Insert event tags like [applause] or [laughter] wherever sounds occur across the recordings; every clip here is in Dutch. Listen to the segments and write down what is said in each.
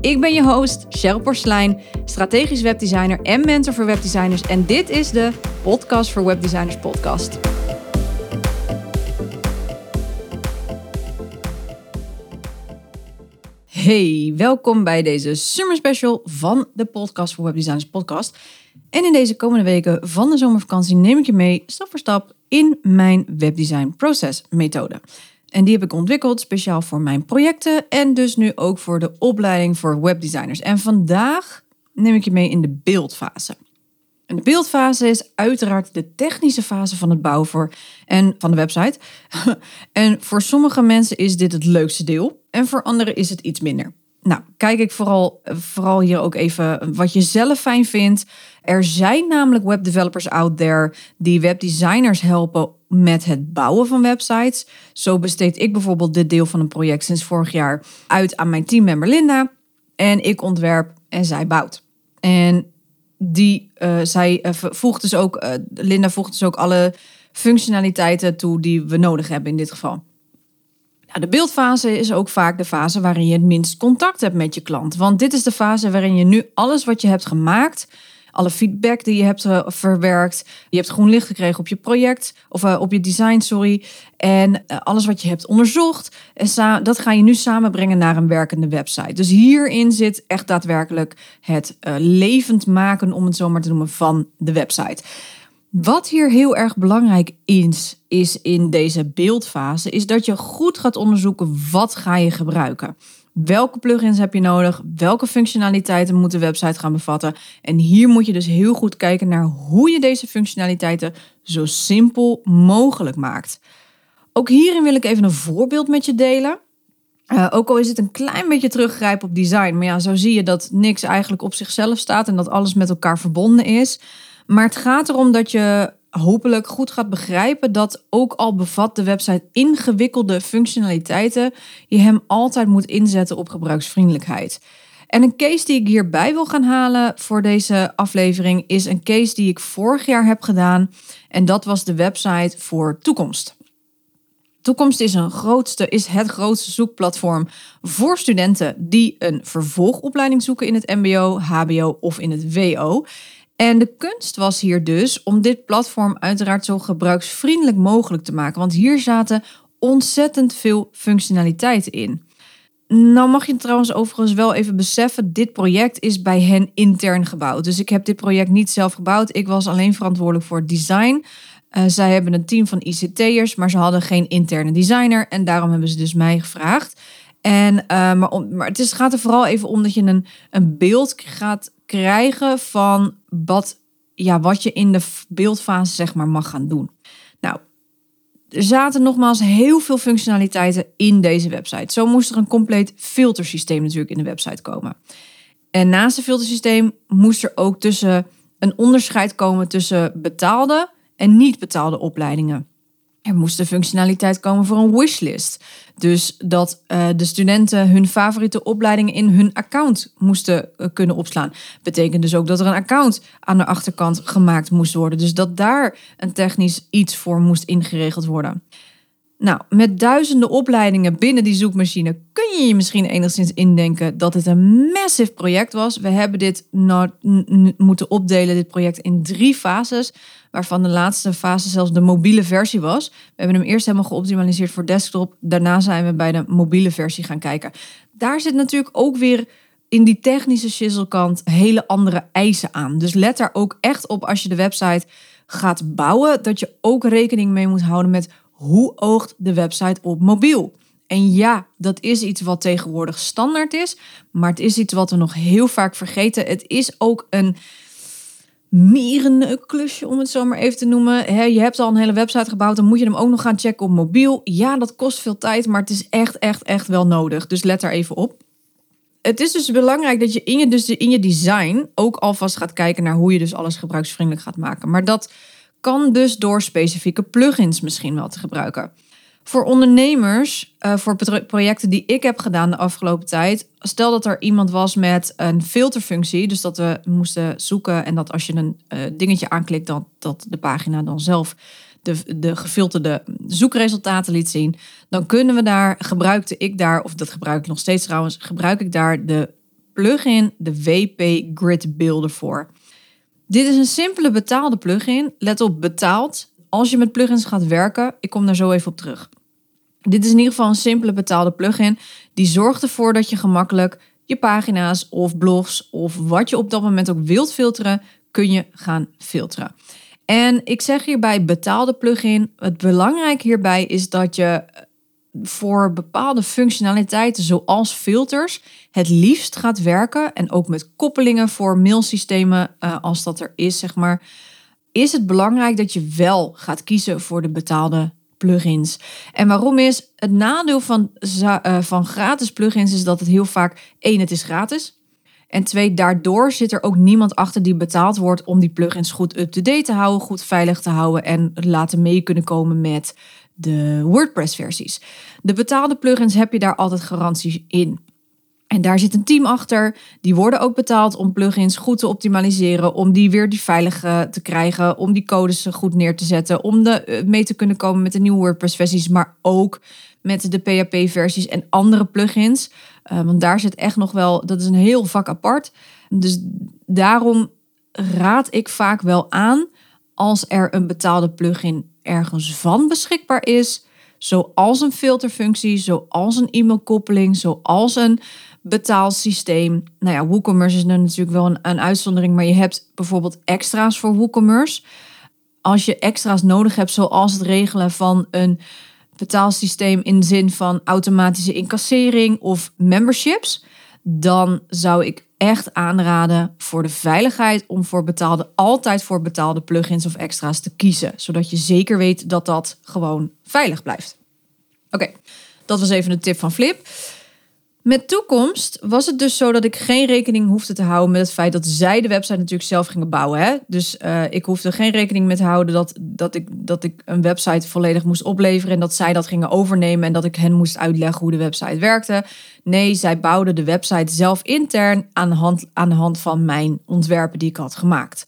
Ik ben je host, Cheryl Porslein, strategisch webdesigner en mentor voor webdesigners. En dit is de Podcast voor Webdesigners podcast. Hey, welkom bij deze summer special van de Podcast voor Webdesigners podcast. En in deze komende weken van de zomervakantie neem ik je mee stap voor stap in mijn webdesign process methode. En die heb ik ontwikkeld speciaal voor mijn projecten en dus nu ook voor de opleiding voor webdesigners. En vandaag neem ik je mee in de beeldfase. En de beeldfase is uiteraard de technische fase van het bouwen voor en van de website. [laughs] en voor sommige mensen is dit het leukste deel en voor anderen is het iets minder. Nou, kijk ik vooral, vooral hier ook even wat je zelf fijn vindt. Er zijn namelijk webdevelopers out there die webdesigners helpen met het bouwen van websites. Zo besteed ik bijvoorbeeld dit deel van een project sinds vorig jaar uit aan mijn teammember Linda. En ik ontwerp en zij bouwt. En die, uh, zij uh, voegt dus ook, uh, Linda voegt dus ook alle functionaliteiten toe die we nodig hebben in dit geval. Nou, de beeldfase is ook vaak de fase waarin je het minst contact hebt met je klant. Want dit is de fase waarin je nu alles wat je hebt gemaakt alle feedback die je hebt uh, verwerkt. Je hebt groen licht gekregen op je project of uh, op je design, sorry. En uh, alles wat je hebt onderzocht. En dat ga je nu samenbrengen naar een werkende website. Dus hierin zit echt daadwerkelijk het levend maken, om het zo maar te noemen, van de website. Wat hier heel erg belangrijk is, is in deze beeldfase, is dat je goed gaat onderzoeken wat ga je gebruiken. Welke plugins heb je nodig? Welke functionaliteiten moet de website gaan bevatten? En hier moet je dus heel goed kijken naar hoe je deze functionaliteiten zo simpel mogelijk maakt. Ook hierin wil ik even een voorbeeld met je delen. Uh, ook al is het een klein beetje teruggrijpen op design, maar ja, zo zie je dat niks eigenlijk op zichzelf staat en dat alles met elkaar verbonden is. Maar het gaat erom dat je hopelijk goed gaat begrijpen dat ook al bevat de website ingewikkelde functionaliteiten, je hem altijd moet inzetten op gebruiksvriendelijkheid. En een case die ik hierbij wil gaan halen voor deze aflevering is een case die ik vorig jaar heb gedaan. En dat was de website voor toekomst. Toekomst is, een grootste, is het grootste zoekplatform voor studenten die een vervolgopleiding zoeken in het MBO, HBO of in het WO. En de kunst was hier dus om dit platform uiteraard zo gebruiksvriendelijk mogelijk te maken. Want hier zaten ontzettend veel functionaliteiten in. Nou mag je trouwens overigens wel even beseffen, dit project is bij hen intern gebouwd. Dus ik heb dit project niet zelf gebouwd. Ik was alleen verantwoordelijk voor het design. Uh, zij hebben een team van ICT'ers, maar ze hadden geen interne designer. En daarom hebben ze dus mij gevraagd. En, uh, maar, om, maar het is, gaat er vooral even om dat je een, een beeld gaat krijgen van wat, ja, wat je in de beeldfase zeg maar mag gaan doen. Nou, er zaten nogmaals heel veel functionaliteiten in deze website. Zo moest er een compleet filtersysteem natuurlijk in de website komen. En naast het filtersysteem moest er ook tussen een onderscheid komen tussen betaalde en niet betaalde opleidingen. Er moest een functionaliteit komen voor een wishlist. Dus dat uh, de studenten hun favoriete opleidingen in hun account moesten uh, kunnen opslaan. Betekent dus ook dat er een account aan de achterkant gemaakt moest worden. Dus dat daar een technisch iets voor moest ingeregeld worden. Nou, met duizenden opleidingen binnen die zoekmachine kun je je misschien enigszins indenken dat het een massive project was. We hebben dit nou, moeten opdelen, dit project, in drie fases, waarvan de laatste fase zelfs de mobiele versie was. We hebben hem eerst helemaal geoptimaliseerd voor desktop. Daarna zijn we bij de mobiele versie gaan kijken. Daar zit natuurlijk ook weer in die technische chiselkant hele andere eisen aan. Dus let daar ook echt op als je de website gaat bouwen, dat je ook rekening mee moet houden met hoe oogt de website op mobiel? En ja, dat is iets wat tegenwoordig standaard is, maar het is iets wat we nog heel vaak vergeten. Het is ook een klusje, om het zo maar even te noemen. je hebt al een hele website gebouwd, dan moet je hem ook nog gaan checken op mobiel. Ja, dat kost veel tijd, maar het is echt, echt, echt wel nodig. Dus let daar even op. het is dus belangrijk dat je in je, dus in je design ook alvast gaat kijken naar hoe je dus alles gebruiksvriendelijk gaat maken. Maar dat kan dus door specifieke plugins misschien wel te gebruiken. Voor ondernemers, uh, voor projecten die ik heb gedaan de afgelopen tijd, stel dat er iemand was met een filterfunctie, dus dat we moesten zoeken en dat als je een uh, dingetje aanklikt, dat, dat de pagina dan zelf de, de gefilterde zoekresultaten liet zien, dan kunnen we daar, gebruikte ik daar, of dat gebruik ik nog steeds trouwens, gebruik ik daar de plugin, de WP Grid Builder voor. Dit is een simpele betaalde plugin. Let op, betaald. Als je met plugins gaat werken, ik kom daar zo even op terug. Dit is in ieder geval een simpele betaalde plugin. Die zorgt ervoor dat je gemakkelijk je pagina's of blogs of wat je op dat moment ook wilt filteren, kun je gaan filteren. En ik zeg hierbij betaalde plugin. Het belangrijk hierbij is dat je voor bepaalde functionaliteiten, zoals filters, het liefst gaat werken. En ook met koppelingen voor mailsystemen, uh, als dat er is, zeg maar. Is het belangrijk dat je wel gaat kiezen voor de betaalde plugins. En waarom is het nadeel van, uh, van gratis plugins is dat het heel vaak één, het is gratis. En twee, daardoor zit er ook niemand achter die betaald wordt om die plugins goed up-to-date te houden, goed veilig te houden en laten mee kunnen komen met de WordPress-versies. De betaalde plugins heb je daar altijd garanties in. En daar zit een team achter. Die worden ook betaald om plugins goed te optimaliseren. Om die weer die veilig eh, te krijgen. Om die codes goed neer te zetten. Om de, eh, mee te kunnen komen met de nieuwe WordPress-versies. Maar ook met de PHP-versies en andere plugins. Uh, want daar zit echt nog wel, dat is een heel vak apart. Dus daarom raad ik vaak wel aan als er een betaalde plugin ergens van beschikbaar is. Zoals een filterfunctie, zoals een e-mailkoppeling, zoals een betaalsysteem. Nou ja, WooCommerce is natuurlijk wel een, een uitzondering, maar je hebt bijvoorbeeld extra's voor WooCommerce. Als je extra's nodig hebt, zoals het regelen van een betaalsysteem in de zin van automatische incassering of memberships, dan zou ik echt aanraden voor de veiligheid om voor betaalde, altijd voor betaalde plugins of extra's te kiezen. Zodat je zeker weet dat dat gewoon veilig blijft. Oké, dat was even de tip van Flip. Met toekomst was het dus zo dat ik geen rekening hoefde te houden met het feit dat zij de website natuurlijk zelf gingen bouwen. Hè? Dus uh, ik hoefde geen rekening mee te houden dat, dat, ik, dat ik een website volledig moest opleveren en dat zij dat gingen overnemen en dat ik hen moest uitleggen hoe de website werkte. Nee, zij bouwden de website zelf intern aan de hand, aan de hand van mijn ontwerpen die ik had gemaakt.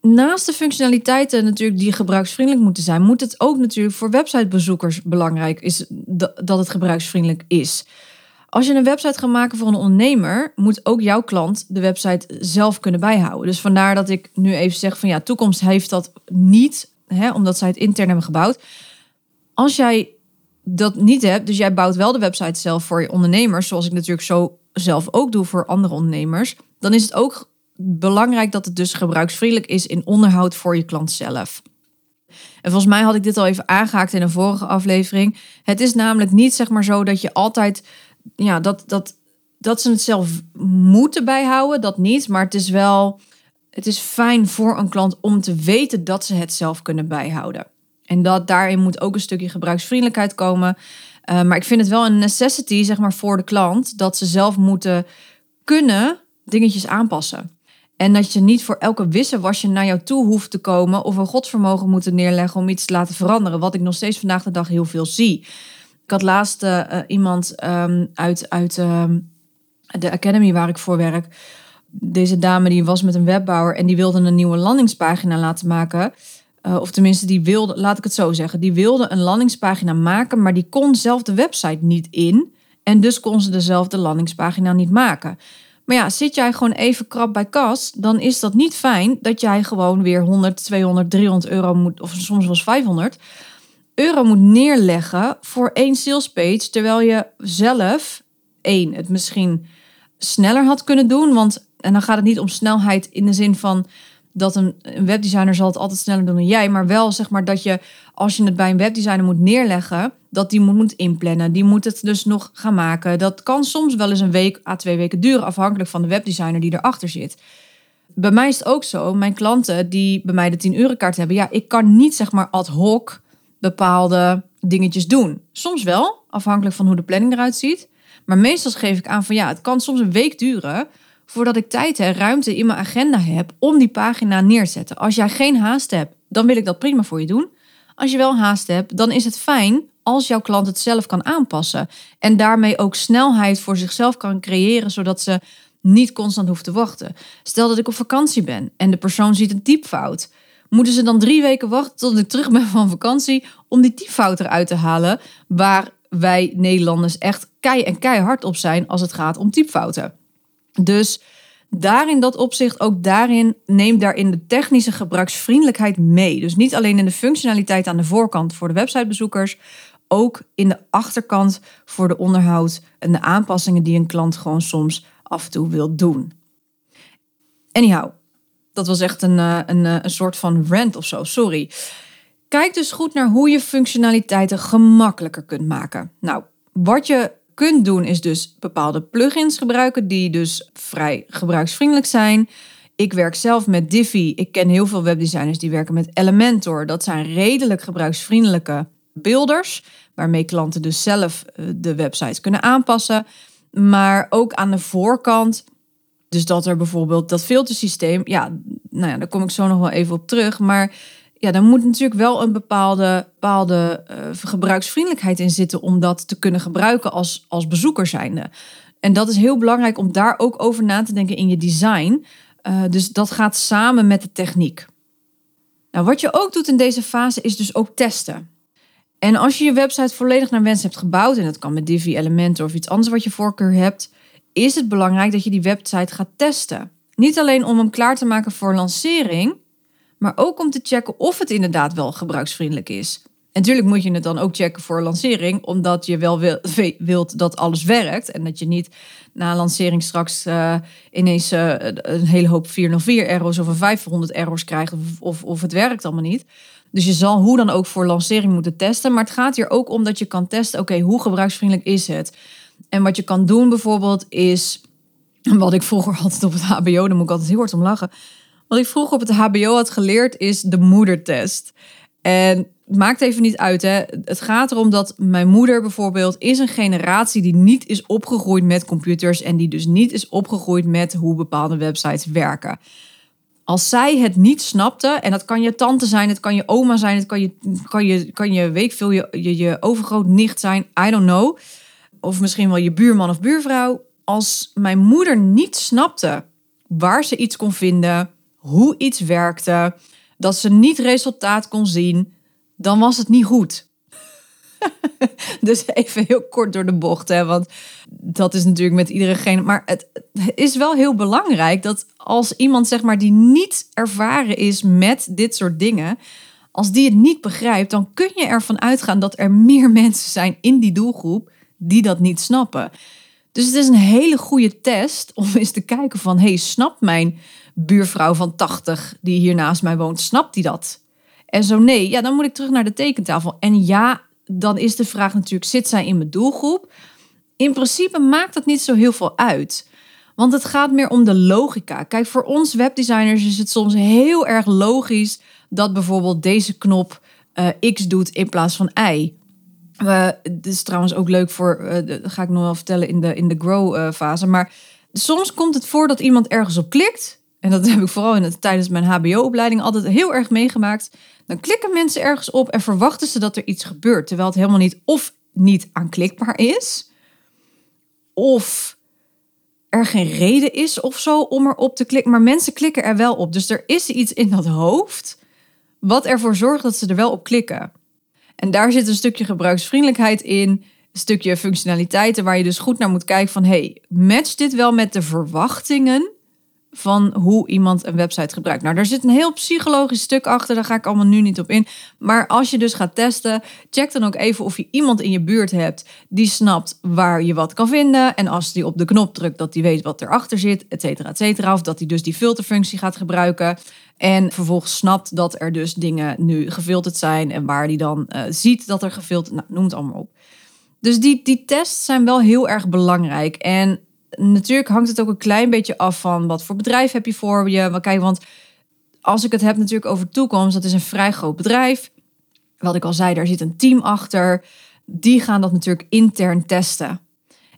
Naast de functionaliteiten natuurlijk die gebruiksvriendelijk moeten zijn, moet het ook natuurlijk voor websitebezoekers belangrijk is dat het gebruiksvriendelijk is. Als je een website gaat maken voor een ondernemer, moet ook jouw klant de website zelf kunnen bijhouden. Dus vandaar dat ik nu even zeg van ja, toekomst heeft dat niet, hè, omdat zij het intern hebben gebouwd. Als jij dat niet hebt, dus jij bouwt wel de website zelf voor je ondernemers, zoals ik natuurlijk zo zelf ook doe voor andere ondernemers, dan is het ook belangrijk dat het dus gebruiksvriendelijk is in onderhoud voor je klant zelf. En volgens mij had ik dit al even aangehaakt in een vorige aflevering. Het is namelijk niet zeg maar zo dat je altijd ja, dat, dat, dat ze het zelf moeten bijhouden, dat niet. Maar het is wel, het is fijn voor een klant om te weten dat ze het zelf kunnen bijhouden. En dat daarin moet ook een stukje gebruiksvriendelijkheid komen. Uh, maar ik vind het wel een necessity, zeg maar, voor de klant, dat ze zelf moeten kunnen dingetjes aanpassen. En dat je niet voor elke wisselwasje naar jou toe hoeft te komen of een godsvermogen moeten neerleggen om iets te laten veranderen. Wat ik nog steeds vandaag de dag heel veel zie. Ik had laatst uh, iemand um, uit, uit uh, de academy waar ik voor werk. Deze dame die was met een webbouwer en die wilde een nieuwe landingspagina laten maken. Uh, of tenminste, die wilde, laat ik het zo zeggen, die wilde een landingspagina maken, maar die kon zelf de website niet in. En dus kon ze dezelfde landingspagina niet maken. Maar ja, zit jij gewoon even krap bij kas, dan is dat niet fijn dat jij gewoon weer 100, 200, 300 euro moet, of soms wel 500 euro moet neerleggen voor één salespage, terwijl je zelf één het misschien sneller had kunnen doen, want en dan gaat het niet om snelheid in de zin van dat een, een webdesigner zal het altijd sneller doen dan jij, maar wel zeg maar dat je als je het bij een webdesigner moet neerleggen, dat die moet inplannen, die moet het dus nog gaan maken. Dat kan soms wel eens een week à twee weken duren, afhankelijk van de webdesigner die erachter zit. Bij mij is het ook zo, mijn klanten die bij mij de 10 euro kaart hebben, ja, ik kan niet zeg maar ad hoc bepaalde dingetjes doen. Soms wel, afhankelijk van hoe de planning eruit ziet. Maar meestal geef ik aan van ja, het kan soms een week duren voordat ik tijd en ruimte in mijn agenda heb om die pagina neer te zetten. Als jij geen haast hebt, dan wil ik dat prima voor je doen. Als je wel haast hebt, dan is het fijn als jouw klant het zelf kan aanpassen. En daarmee ook snelheid voor zichzelf kan creëren, zodat ze niet constant hoeft te wachten. Stel dat ik op vakantie ben en de persoon ziet een typfout. Moeten ze dan drie weken wachten tot ik terug ben van vakantie om die typfout eruit te halen, waar wij Nederlanders echt kei en keihard op zijn als het gaat om typfouten. Dus daarin dat opzicht, ook daarin, neem daarin de technische gebruiksvriendelijkheid mee. Dus niet alleen in de functionaliteit aan de voorkant voor de websitebezoekers, ook in de achterkant voor de onderhoud en de aanpassingen die een klant gewoon soms af en toe wil doen. Anyhow, dat was echt een, eh, een, eh, een soort van rant of zo, sorry. Kijk dus goed naar hoe je functionaliteiten gemakkelijker kunt maken. Nou, wat je kunt doen is dus bepaalde plugins gebruiken die dus vrij gebruiksvriendelijk zijn. Ik werk zelf met Divi. Ik ken heel veel webdesigners die werken met Elementor. Dat zijn redelijk gebruiksvriendelijke builders, waarmee klanten dus zelf eh, de websites kunnen aanpassen. Maar ook aan de voorkant, dus dat er bijvoorbeeld dat filtersysteem, ja, nou ja, daar kom ik zo nog wel even op terug. Maar ja, dan moet natuurlijk wel een bepaalde, bepaalde uh, gebruiksvriendelijkheid in zitten om dat te kunnen gebruiken als, als bezoeker zijnde. En dat is heel belangrijk om daar ook over na te denken in je design. Uh, dus dat gaat samen met de techniek. Nou, wat je ook doet in deze fase is dus ook testen. En als je je website volledig naar wens hebt gebouwd, en dat kan met Divi Elementor of iets anders wat je voorkeur hebt, is het belangrijk dat je die website gaat testen. Niet alleen om hem klaar te maken voor lancering, maar ook om te checken of het inderdaad wel gebruiksvriendelijk is. En natuurlijk moet je het dan ook checken voor lancering, omdat je wel [laughs] wilt dat alles werkt en dat je niet na lancering straks uh, ineens uh, een hele hoop 404 errors of een 500 errors krijgt of, of, of het werkt allemaal niet. Dus je zal hoe dan ook voor lancering moeten testen. Maar het gaat hier ook om dat je kan testen, oké, hoe gebruiksvriendelijk is het? En wat je kan doen bijvoorbeeld is, wat ik vroeger [laughs] altijd op het HBO, daar moet ik altijd heel hard om lachen. Wat ik vroeger op het HBO had geleerd is de moedertest. En het maakt even niet uit, hè. Het gaat erom dat mijn moeder bijvoorbeeld is een generatie die niet is opgegroeid met computers en die dus niet is opgegroeid met hoe bepaalde websites werken. Als zij het niet snapte, en dat kan je tante zijn, het kan je oma zijn, het kan je, kan je, kan je weet veel, je, je, je overgroot nicht zijn, I don't know. Of misschien wel je buurman of buurvrouw. Als mijn moeder niet snapte waar ze iets kon vinden, hoe iets werkte, dat ze niet resultaat kon zien, dan was het niet goed. [laughs] dus even heel kort door de bocht, hè, want dat is natuurlijk met iedereen. Maar het, is wel heel belangrijk dat als iemand zeg maar die niet ervaren is met dit soort dingen, als die het niet begrijpt, dan kun je ervan uitgaan dat er meer [laughs] mensen zijn in die doelgroep die dat niet snappen. Dus het is een hele goede test om eens te kijken van, hey, snapt mijn buurvrouw van 80 die hier naast mij woont, snapt die dat? En zo nee, ja, dan moet ik terug naar de tekentafel. En ja, dan is de vraag natuurlijk, zit zij in mijn doelgroep? In principe maakt dat niet zo heel veel uit. Want het gaat meer om de logica. Kijk, voor ons webdesigners is het soms heel erg logisch dat bijvoorbeeld deze knop uh, X doet in plaats van Y. Uh, dit is trouwens ook leuk voor, uh, dat ga ik nog wel vertellen in de, in de grow fase. Maar soms komt het voor dat iemand ergens op klikt. En dat [laughs] heb ik vooral in het, tijdens mijn HBO-opleiding altijd heel erg meegemaakt. Dan klikken mensen ergens op en verwachten ze dat er iets gebeurt. Terwijl het helemaal niet of niet aanklikbaar is. Of er geen reden is of zo om erop te klikken. Maar mensen klikken er wel op. Dus er is iets in dat hoofd wat ervoor zorgt dat ze er wel op klikken. En daar zit een stukje gebruiksvriendelijkheid in. Een stukje functionaliteiten waar je dus goed naar moet kijken van... hey, matcht dit wel met de verwachtingen van hoe iemand een website gebruikt. Nou, daar zit een heel psychologisch stuk achter, daar ga ik allemaal nu niet op in. Maar als je dus gaat testen, check dan ook even of je iemand in je buurt hebt die snapt waar je wat kan vinden. En als die op de knop drukt, dat die weet wat erachter zit, et cetera, et cetera. Of dat hij dus die filterfunctie gaat gebruiken. En vervolgens snapt dat er dus dingen nu gefilterd zijn en waar die dan uh, ziet dat er gefilterd, nou, noem het allemaal op. Dus die, die tests zijn wel heel erg belangrijk. En natuurlijk hangt het ook een klein beetje af van wat voor bedrijf heb je voor je. Maar kijk, want als ik het heb natuurlijk over toekomst, dat is een vrij groot bedrijf. Wat ik al zei, daar zit een team achter. Die gaan dat natuurlijk intern testen.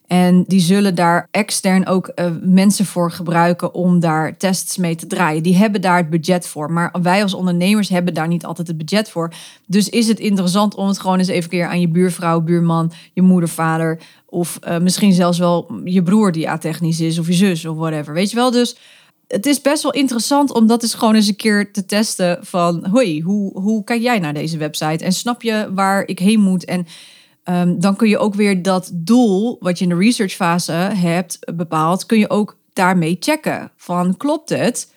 En die zullen daar extern ook uh, mensen voor gebruiken om daar tests mee te draaien. Die hebben daar het budget voor. Maar wij als ondernemers hebben daar niet altijd het budget voor. Dus is het interessant om het gewoon eens even keer aan je buurvrouw, buurman, je moeder, vader. Of uh, misschien zelfs wel je broer die a-technisch is, of je zus of whatever. Weet je wel? Dus het is best wel interessant om dat eens gewoon eens een keer te testen van... hoi, hoe, hoe kijk jij naar deze website? En snap je waar ik heen moet? En um, dan kun je ook weer dat doel wat je in de researchfase hebt bepaald... kun je ook daarmee checken van klopt het?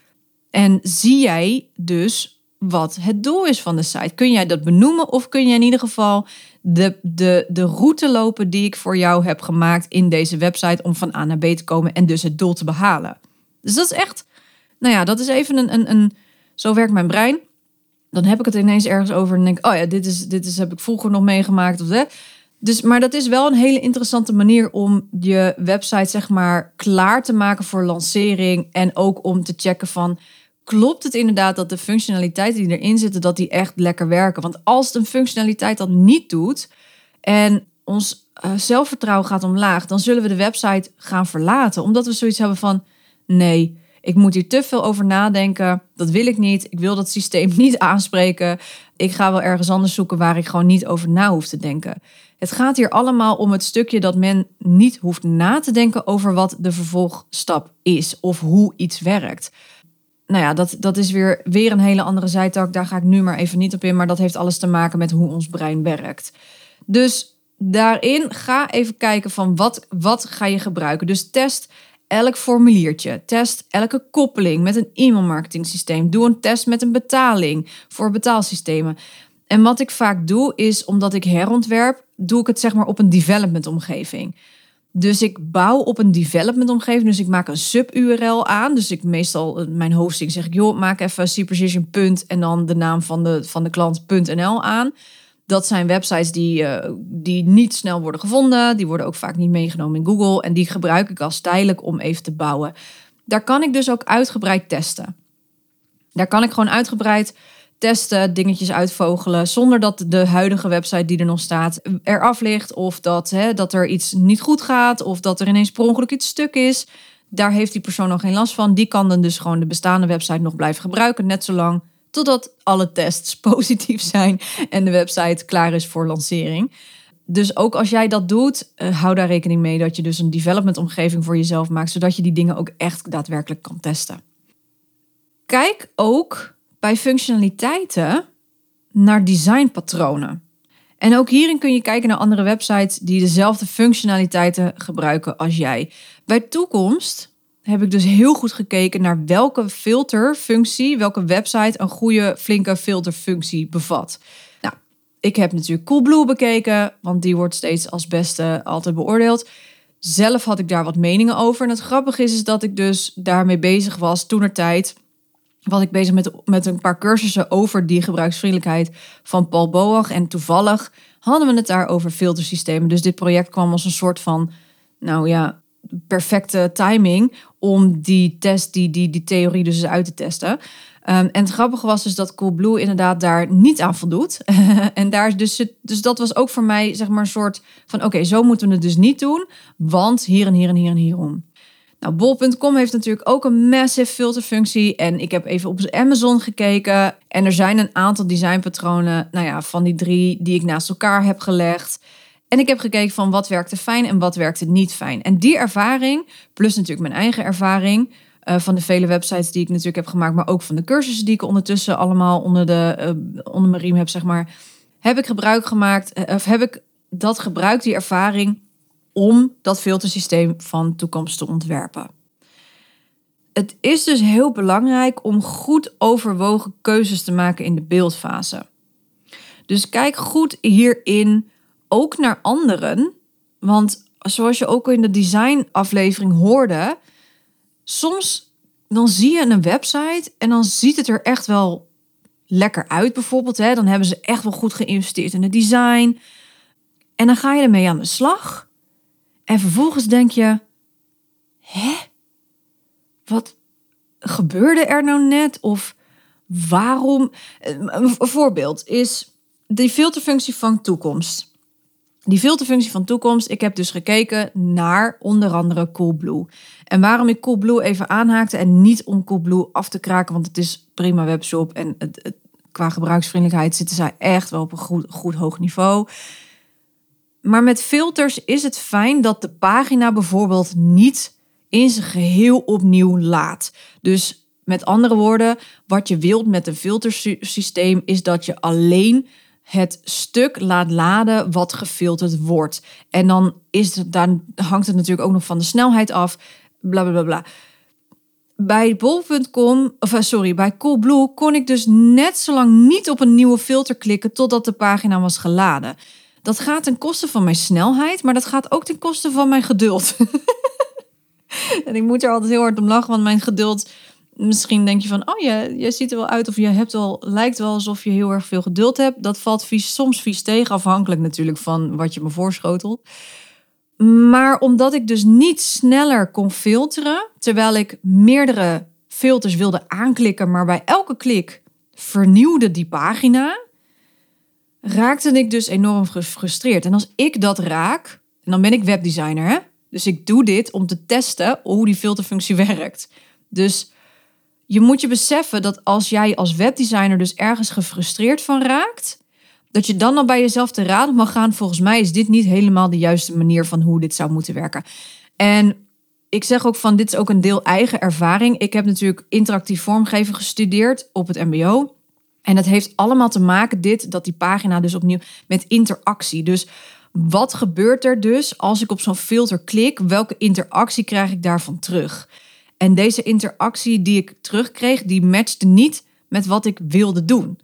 En zie jij dus wat het doel is van de site? Kun jij dat benoemen of kun je in ieder geval de, de, de route lopen die ik voor jou heb gemaakt in deze website om van A naar B te komen en dus het doel te behalen? Dus dat is echt, nou ja, dat is even een, een, een zo werkt mijn brein. Dan heb ik het ineens ergens over en denk, oh ja, dit is, dit is heb ik vroeger nog meegemaakt of hè. Dus, maar dat is wel een hele interessante manier om je website zeg maar klaar te maken voor lancering en ook om te checken van klopt het inderdaad dat de functionaliteiten die erin zitten dat die echt lekker werken? Want als een functionaliteit dat niet doet en ons uh, zelfvertrouwen gaat omlaag, dan zullen we de website gaan verlaten omdat we zoiets hebben van nee, ik moet hier te veel over nadenken. Dat wil ik niet. Ik wil dat systeem niet aanspreken. Ik ga wel ergens anders zoeken waar ik gewoon niet over na hoef te denken. Het gaat hier allemaal om het stukje dat men niet hoeft na te denken over wat de vervolgstap is of hoe iets werkt. Nou ja, dat, dat is weer, weer een hele andere zijtak. Daar ga ik nu maar even niet op in. Maar dat heeft alles te maken met hoe ons brein werkt. Dus daarin ga even kijken van wat, wat ga je gebruiken. Dus test elk formuliertje. Test elke koppeling met een e-mailmarketing systeem. Doe een test met een betaling voor betaalsystemen. En wat ik vaak doe is, omdat ik herontwerp, doe ik het zeg maar op een development omgeving. Dus ik bouw op een development omgeving. Dus ik maak een sub-URL aan. Dus ik meestal, mijn hosting zeg ik, joh, maak even cprecision. en dan de naam van de, van de klant.nl aan. Dat zijn websites die, uh, die niet snel worden gevonden. Die worden ook vaak niet meegenomen in Google. En die gebruik ik als tijdelijk om even te bouwen. Daar kan ik dus ook uitgebreid testen. Daar kan ik gewoon uitgebreid testen, dingetjes uitvogelen. Zonder dat de huidige website die er nog staat eraf ligt. Of dat, hè, dat er iets niet goed gaat. Of dat er ineens per ongeluk iets stuk is. Daar heeft die persoon nog geen last van. Die kan dan dus gewoon de bestaande website nog blijven gebruiken. Net zolang totdat alle tests [laughs] positief zijn en de website klaar is voor lancering. Dus ook als jij dat doet, uh, hou daar rekening mee dat je dus een development omgeving voor jezelf maakt, zodat je die dingen ook echt daadwerkelijk kan testen. Kijk ook bij functionaliteiten naar designpatronen. En ook hierin kun je kijken naar andere websites die dezelfde functionaliteiten gebruiken als jij. Bij toekomst heb ik dus heel goed gekeken naar welke filterfunctie, welke website een goede, flinke filterfunctie bevat. Nou, ik heb natuurlijk Coolblue bekeken, want die wordt steeds als beste altijd beoordeeld. Zelf had ik daar wat meningen over. En het grappige is, is dat ik dus daarmee bezig was toen er tijd. Was ik bezig met, met een paar cursussen over die gebruiksvriendelijkheid van Paul Boag. En toevallig hadden we het daar over filtersystemen. Dus dit project kwam als een soort van, nou ja, perfecte timing om die test, die, die, die theorie dus uit te testen. Um, en het grappige was dus dat Coolblue inderdaad daar niet aan voldoet. [laughs] en daar dus, dus dat was ook voor mij zeg maar een soort van oké, zo moeten we het dus niet doen, want hier en hier en hier en hierom. Nou, bol.com heeft natuurlijk ook een massive filterfunctie. En ik heb even op Amazon gekeken. En er zijn een aantal designpatronen, nou ja, van die drie die ik naast elkaar heb gelegd. En ik heb gekeken van wat werkte fijn en wat werkte niet fijn. En die ervaring, plus natuurlijk mijn eigen ervaring, uh, van de vele websites die ik natuurlijk heb gemaakt, maar ook van de cursussen die ik ondertussen allemaal onder, de, uh, onder mijn riem heb, zeg maar, heb ik gebruik gemaakt, uh, of heb ik dat gebruikt, die ervaring, om dat filtersysteem van toekomst te ontwerpen. Het is dus heel belangrijk om goed overwogen keuzes te maken in de beeldfase. Dus kijk goed hierin ook naar anderen. Want zoals je ook in de designaflevering hoorde, soms dan zie je een website en dan ziet het er echt wel lekker uit bijvoorbeeld. Hè? Dan hebben ze echt wel goed geïnvesteerd in het design. En dan ga je ermee aan de slag. En vervolgens denk je, hè? Wat gebeurde er nou net? Of waarom? Een voorbeeld is die filterfunctie van toekomst Die filterfunctie van toekomst, ik heb dus gekeken naar onder andere Coolblue. En waarom ik Coolblue even aanhaakte en niet om Coolblue af te kraken, want het is prima webshop en het, qua gebruiksvriendelijkheid zitten zij echt wel op een goed, goed hoog niveau. Maar met filters is het fijn dat de pagina bijvoorbeeld niet in zijn geheel opnieuw laat. Dus met andere woorden, wat je wilt met een filtersysteem is dat je alleen het stuk laat laden wat gefilterd wordt. En dan, is het, hangt het natuurlijk ook nog van de snelheid af. Bla bla bla bla. Bij bol.com, of eh, sorry, bij Coolblue kon ik dus net zo lang niet op een nieuwe filter klikken totdat de pagina was geladen. Dat gaat ten koste van mijn snelheid, maar dat gaat ook ten koste van mijn geduld. [laughs] en ik moet er altijd heel hard om lachen, want mijn geduld. Misschien denk je van, oh ja, je ziet er wel uit of je hebt wel, lijkt wel alsof je heel erg veel geduld hebt. Dat valt vies, soms vies tegen, afhankelijk natuurlijk van wat je me voorschotelt. Maar omdat ik dus niet sneller kon filteren, terwijl ik meerdere filters wilde aanklikken, maar bij elke klik vernieuwde die pagina, raakte ik dus enorm gefrustreerd. En als ik dat raak, en dan ben ik webdesigner, hè? dus ik doe dit om te testen hoe die filterfunctie [laughs] werkt. Dus je moet je beseffen dat als jij als webdesigner dus ergens gefrustreerd van raakt, dat je dan al bij jezelf te raden mag gaan. Volgens mij is dit niet helemaal de juiste manier van hoe dit zou moeten werken. En ik zeg ook van dit is ook een deel eigen ervaring. Ik heb natuurlijk interactief vormgeven gestudeerd op het MBO. En het heeft allemaal te maken, dit, dat die pagina dus opnieuw met interactie. Dus wat gebeurt er dus als ik op zo'n filter klik? Welke interactie krijg ik daarvan terug? En deze interactie die ik terugkreeg, die matchte niet met wat ik wilde doen.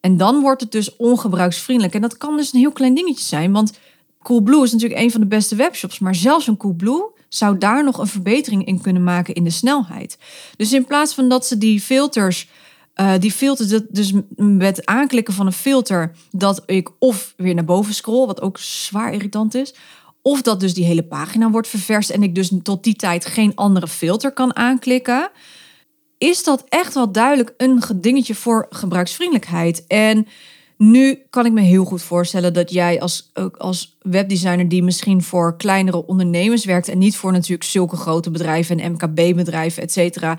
En dan wordt het dus ongebruiksvriendelijk. En dat kan dus een heel klein dingetje zijn, want Coolblue is natuurlijk een van de beste webshops, maar zelfs een Coolblue zou daar nog een verbetering in kunnen maken in de snelheid. Dus in plaats van dat ze die filters uh, die filters, dus met aanklikken van een filter, dat ik of weer naar boven scroll, wat ook zwaar irritant is. Of dat dus die hele pagina wordt ververst en ik dus tot die tijd geen andere filter kan aanklikken. Is dat echt wel duidelijk een dingetje voor gebruiksvriendelijkheid? En nu kan ik me heel goed voorstellen dat jij als, ook als webdesigner die misschien voor kleinere ondernemers werkt en niet voor natuurlijk zulke grote bedrijven en MKB-bedrijven, et cetera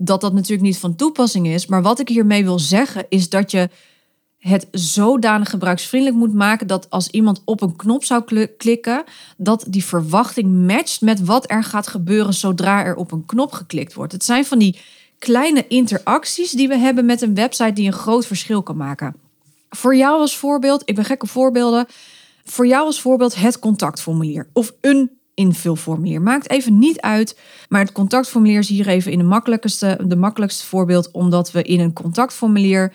dat dat natuurlijk niet van toepassing is. Maar wat ik hiermee wil zeggen is dat je het zodanig gebruiksvriendelijk moet maken dat als iemand op een knop zou klikken, dat die verwachting matcht met wat er gaat gebeuren zodra er op een knop geklikt wordt. Het zijn van die kleine interacties die we hebben met een website die een groot verschil kan maken. Voor jou als voorbeeld, ik ben gek op voorbeelden. Voor jou als voorbeeld het contactformulier of een invulformulier. Maakt even niet uit, maar het contactformulier is hier even in de makkelijkste, de makkelijkste voorbeeld, omdat we in een contactformulier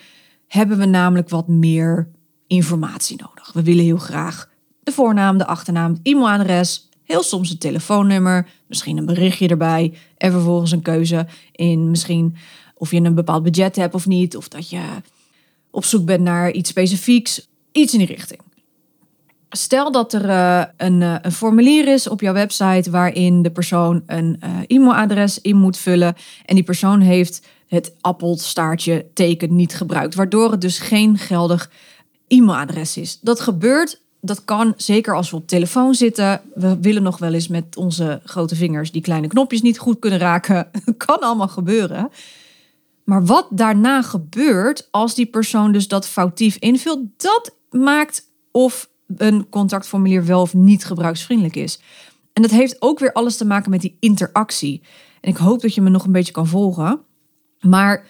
hebben we namelijk wat meer informatie nodig. We willen heel graag de voornaam, de achternaam, het e-mailadres, heel soms een telefoonnummer, misschien een berichtje erbij en vervolgens een keuze in misschien of je een bepaald budget hebt of niet, of dat je op zoek bent naar iets specifieks, iets in die richting. Stel dat er uh, een, uh, een, formulier is op jouw website waarin de persoon een uh, e-mailadres in moet vullen en die persoon heeft het appelstaartje teken niet gebruikt, waardoor het dus geen geldig e-mailadres is. Dat gebeurt, dat kan zeker als we op telefoon zitten. We willen nog wel eens met onze grote vingers die kleine knopjes niet goed kunnen raken. [laughs] kan allemaal gebeuren. Maar wat daarna gebeurt als die persoon dus dat foutief invult, dat maakt of een contactformulier wel of niet gebruiksvriendelijk is. En dat heeft ook weer alles te maken met die interactie. En ik hoop dat je me nog een beetje kan volgen. Maar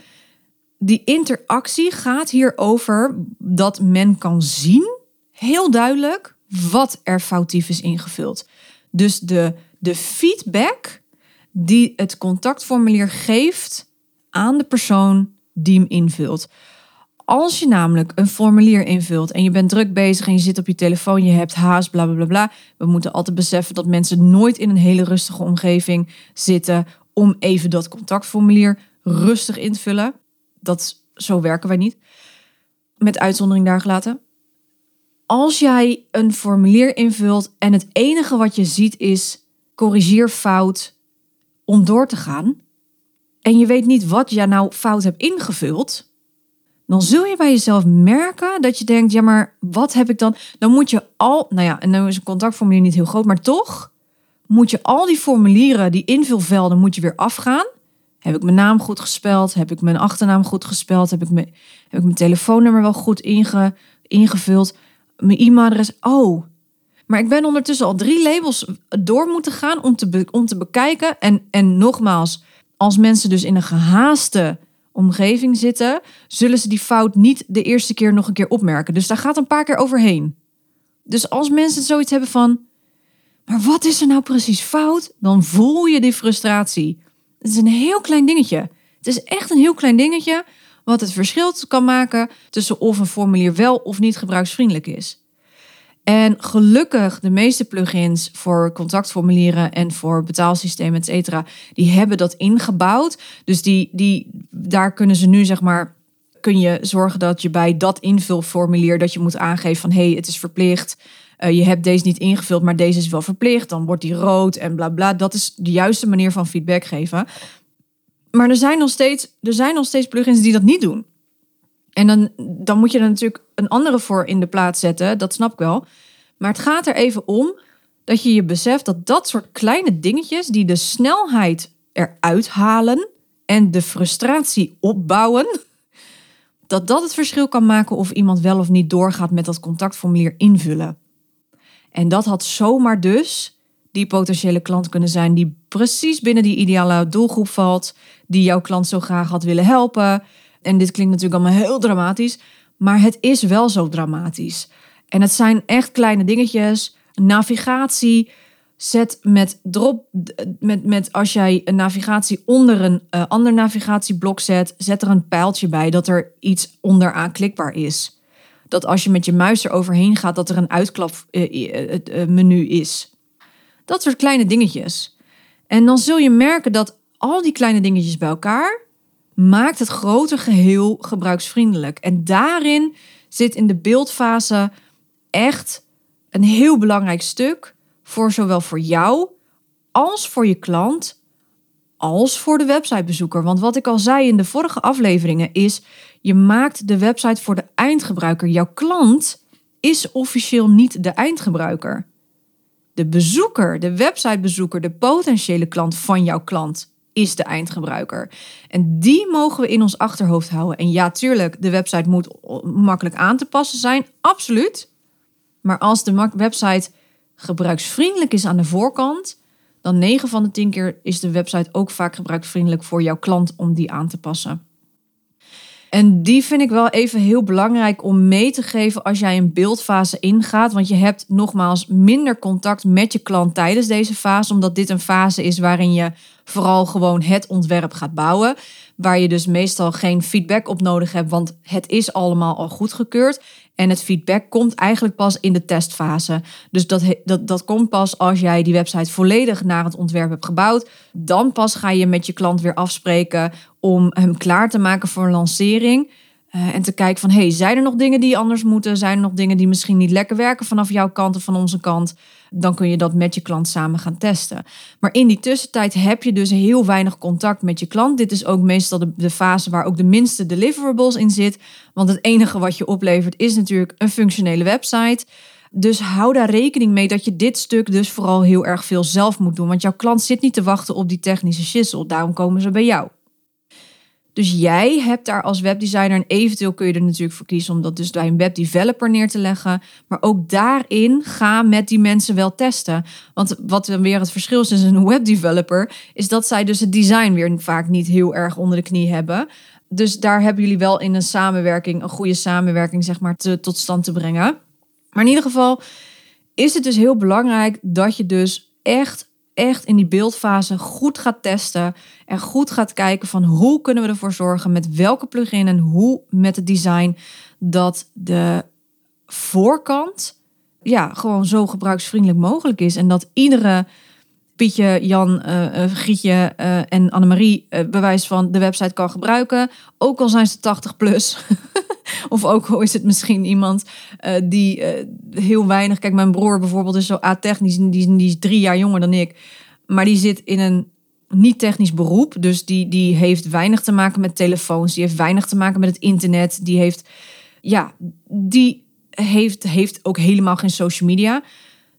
die interactie gaat hier over dat men kan zien, heel duidelijk, wat er foutief is ingevuld. Dus de, de feedback die het contactformulier geeft aan de persoon die hem invult. Als je namelijk een formulier invult en je bent druk bezig en je zit op je telefoon, je hebt haast, bla bla bla. We moeten altijd beseffen dat mensen nooit in een hele rustige omgeving zitten om even dat contactformulier rustig in te vullen. Dat, zo werken wij niet. Met uitzondering daar gelaten. Als jij een formulier invult en het enige wat je ziet is corrigeer fout om door te gaan. En je weet niet wat je nou fout hebt ingevuld dan zul je bij jezelf merken dat je denkt: ja, maar wat heb ik dan? Dan moet je al, nou ja, en nu is een contactformulier niet heel groot, maar toch moet je al die formulieren, die invulvelden, moet je weer afgaan. Heb ik mijn naam goed gespeld? Heb ik mijn achternaam goed gespeld? Heb ik mijn, heb ik mijn telefoonnummer wel goed inge, ingevuld? Mijn e-mailadres? Oh, maar ik ben ondertussen al drie labels door moeten gaan om te, om te bekijken. En, en nogmaals, als mensen dus in een gehaaste omgeving zitten, zullen ze die fout niet de eerste keer nog een keer opmerken. Dus daar gaat een paar keer overheen. Dus als mensen zoiets hebben van, maar wat is er nou precies fout? Dan voel je die frustratie. Het is een heel klein dingetje. Het is echt een heel klein dingetje wat het verschil kan maken tussen of een formulier wel of niet gebruiksvriendelijk is. En gelukkig, de meeste plugins voor contactformulieren en voor betaalsystemen, et cetera, die hebben dat ingebouwd. Dus die, die, daar kunnen ze nu zeg maar kun je zorgen dat je bij dat invulformulier dat je moet aangeven van hé, hey, het is verplicht. Uh, je hebt deze niet ingevuld, maar deze is wel verplicht. Dan wordt die rood en bla bla. Dat is de juiste manier van feedback geven. Maar er zijn nog steeds, er zijn nog steeds plugins die dat niet doen. En dan, dan moet je er natuurlijk een andere voor in de plaats zetten. Dat snap ik wel. Maar het gaat er even om dat je je beseft dat dat soort kleine dingetjes die de snelheid eruit halen en de frustratie opbouwen, dat dat het verschil kan maken of iemand wel of niet doorgaat met dat contactformulier invullen. En dat had zomaar dus die potentiële klant kunnen zijn die precies binnen die ideale doelgroep valt, die jouw klant zo graag had willen helpen. En dit klinkt natuurlijk allemaal heel dramatisch, maar het is wel zo dramatisch. En het zijn echt kleine dingetjes. Navigatie. Zet met drop, met, met als jij een navigatie onder een uh, ander navigatieblok zet, zet er een pijltje bij dat er iets onderaan klikbaar is. Dat als je met je muis er overheen gaat, dat er een uitklapmenu uh, uh, is. Dat soort kleine dingetjes. En dan zul je merken dat al die kleine dingetjes bij elkaar maakt het grote geheel gebruiksvriendelijk. En daarin zit in de beeldfase echt een heel belangrijk stuk voor zowel voor jou als voor je klant als voor de websitebezoeker. Want wat ik al zei in de vorige afleveringen is, je maakt de website voor de eindgebruiker. Jouw klant is officieel niet de eindgebruiker. De bezoeker, de websitebezoeker, de potentiële klant van jouw klant is de eindgebruiker. En die mogen we in ons achterhoofd houden. En ja, tuurlijk, de website moet makkelijk aan te passen zijn. Absoluut. Maar als de website gebruiksvriendelijk is aan de voorkant, dan 9 van de 10 keer is de website ook vaak gebruiksvriendelijk voor jouw klant om die aan te passen. En die vind ik wel even heel belangrijk om mee te geven als jij een beeldfase ingaat. Want je hebt nogmaals minder contact met je klant tijdens deze fase, omdat dit een fase is waarin je vooral gewoon het ontwerp gaat bouwen. Waar je dus meestal geen feedback op nodig hebt, want het is allemaal al goedgekeurd. En het feedback komt eigenlijk pas in de testfase. Dus dat, dat, dat komt pas als jij die website volledig naar het ontwerp hebt gebouwd. Dan pas ga je met je klant weer afspreken om hem klaar te maken voor een lancering. Uh, en te kijken van, hey, zijn er nog dingen die anders moeten? Zijn er nog dingen die misschien niet lekker werken vanaf jouw kant of van onze kant? Dan kun je dat met je klant samen gaan testen. Maar in die tussentijd heb je dus heel weinig contact met je klant. Dit is ook meestal de, fase waar ook de minste deliverables in zit. Want het enige wat je oplevert is natuurlijk een functionele website. Dus hou daar rekening mee dat je dit stuk dus vooral heel erg veel zelf moet doen. Want jouw klant zit niet te wachten op die technische shizzle. Daarom komen ze bij jou. Dus jij hebt daar als webdesigner en eventueel kun je er natuurlijk voor kiezen om dat dus bij een webdeveloper neer te leggen. Maar ook daarin ga met die mensen wel testen. Want wat weer het verschil is tussen een webdeveloper, is dat zij dus het design weer vaak niet heel erg onder de knie hebben. Dus daar hebben jullie wel in een samenwerking, een goede samenwerking, zeg maar, tot stand te brengen. Maar in ieder geval is het dus heel belangrijk dat je dus echt echt in die beeldfase goed gaat testen en goed gaat kijken van hoe kunnen we ervoor zorgen met welke plugin en hoe met het design dat de voorkant ja, gewoon zo gebruiksvriendelijk mogelijk is en dat iedere Pietje, Jan, uh, Grietje uh, en Annemarie bewijs van de website kan gebruiken. Ook al zijn ze 80 plus. [laughs] of ook al is het misschien iemand die heel weinig... Kijk, mijn broer bijvoorbeeld is zo a-technisch. Die, die is drie jaar jonger dan ik. Maar die zit in een niet-technisch beroep. Dus die, die heeft weinig te maken met telefoons. Die heeft weinig te maken met het internet. Die heeft... Ja, die heeft, heeft ook helemaal geen social media.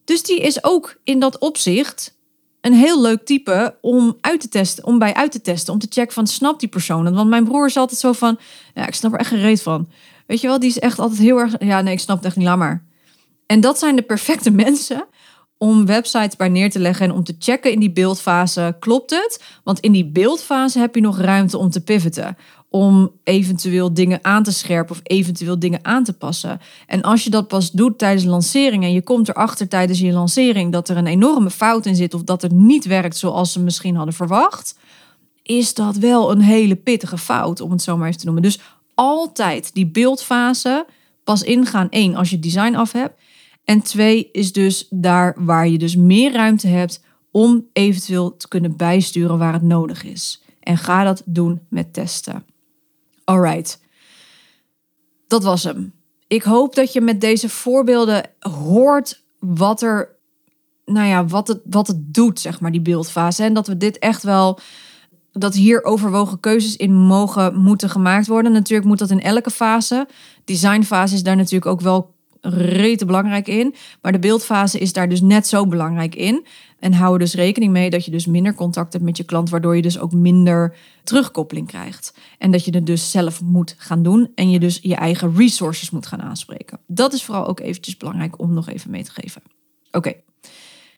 Dus die is ook in dat opzicht een heel leuk type om uit te testen, om bij uit te testen, om te checken van snapt die persoon? Want mijn broer is altijd zo van, ja, ik snap er echt geen reet van. Weet je wel, die is echt altijd heel erg, ja, nee, ik snap het echt niet, maar. En dat zijn de perfecte [laughs] mensen om websites bij neer te leggen en om te checken in die beeldfase, klopt het? Want in die beeldfase heb je nog ruimte om te pivoten om eventueel dingen aan te scherpen of eventueel dingen aan te passen. En als je dat pas doet tijdens lancering en je komt erachter tijdens je lancering dat er een enorme fout in zit of dat het niet werkt zoals ze misschien hadden verwacht, is dat wel een hele pittige fout, om het zo maar even te noemen. Dus altijd die beeldfase pas ingaan. één, als je design af hebt. En twee is dus daar waar je dus meer ruimte hebt om eventueel te kunnen bijsturen waar het nodig is. En ga dat doen met testen. Alright. Dat was hem. Ik hoop dat je met deze voorbeelden hoort wat er, nou ja, wat het, wat het doet, zeg maar, die beeldfase. En dat we dit echt wel, dat hier overwogen keuzes in mogen, moeten gemaakt worden. Natuurlijk moet dat in elke fase. Designfase is daar natuurlijk ook wel rete belangrijk in. Maar de beeldfase is daar dus net zo belangrijk in. En hou er dus rekening mee dat je dus minder contact hebt met je klant, waardoor je dus ook minder terugkoppeling krijgt. En dat je het dus zelf moet gaan doen en je dus je eigen resources moet gaan aanspreken. Dat is vooral ook eventjes belangrijk om nog even mee te geven. Oké,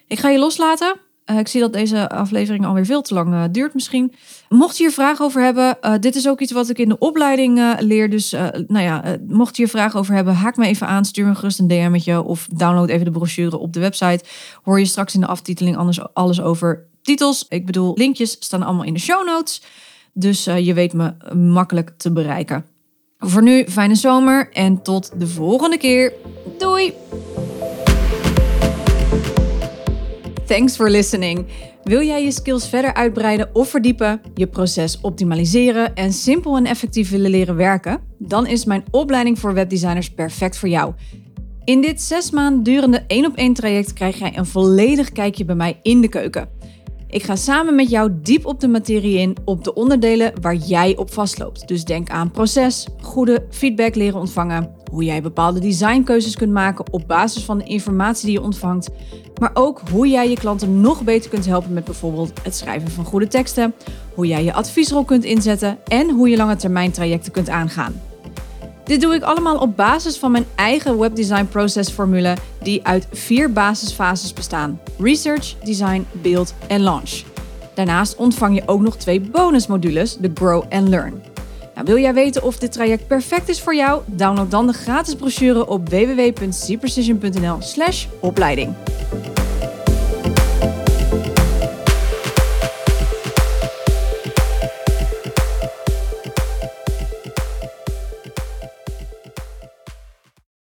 ik ga je loslaten. Uh, ik zie dat deze aflevering alweer veel te lang uh, duurt misschien. Mocht je hier vragen over hebben, uh, dit is ook iets wat ik in de opleiding leer. Dus nou ja, mocht je hier vragen over hebben, haak me even aan. Stuur me gerust een DM'tje of download even de brochure op de website. Hoor je straks in de aftiteling anders alles over titels. Ik bedoel, linkjes staan allemaal in de show notes. Dus je weet me makkelijk te bereiken. Voor nu, fijne zomer en tot de volgende keer. Doei! Thanks for listening. Wil jij je skills verder uitbreiden of verdiepen, je proces optimaliseren en simpel en effectief willen leren werken? Dan is mijn opleiding voor webdesigners perfect voor jou. In dit zes maanden durende één op één traject krijg jij een volledig kijkje bij mij in de keuken. Ik ga samen met jou diep op de materie in, op de onderdelen waar jij op vastloopt. Dus denk aan proces, goede feedback leren ontvangen, hoe jij bepaalde designkeuzes kunt maken op basis van de informatie die je ontvangt, maar ook hoe jij je klanten nog beter kunt helpen met bijvoorbeeld het schrijven van goede teksten, hoe jij je adviesrol kunt inzetten en hoe je lange termijn trajecten kunt aangaan. Dit doe ik allemaal op basis van mijn eigen webdesign processformule die uit vier basisfases bestaan: research, design, build en launch. Daarnaast ontvang je ook nog twee bonusmodules, de Grow and Learn. Nou, wil jij weten of dit traject perfect is voor jou? Download dan de gratis brochure op www.cprecision.nl/opleiding.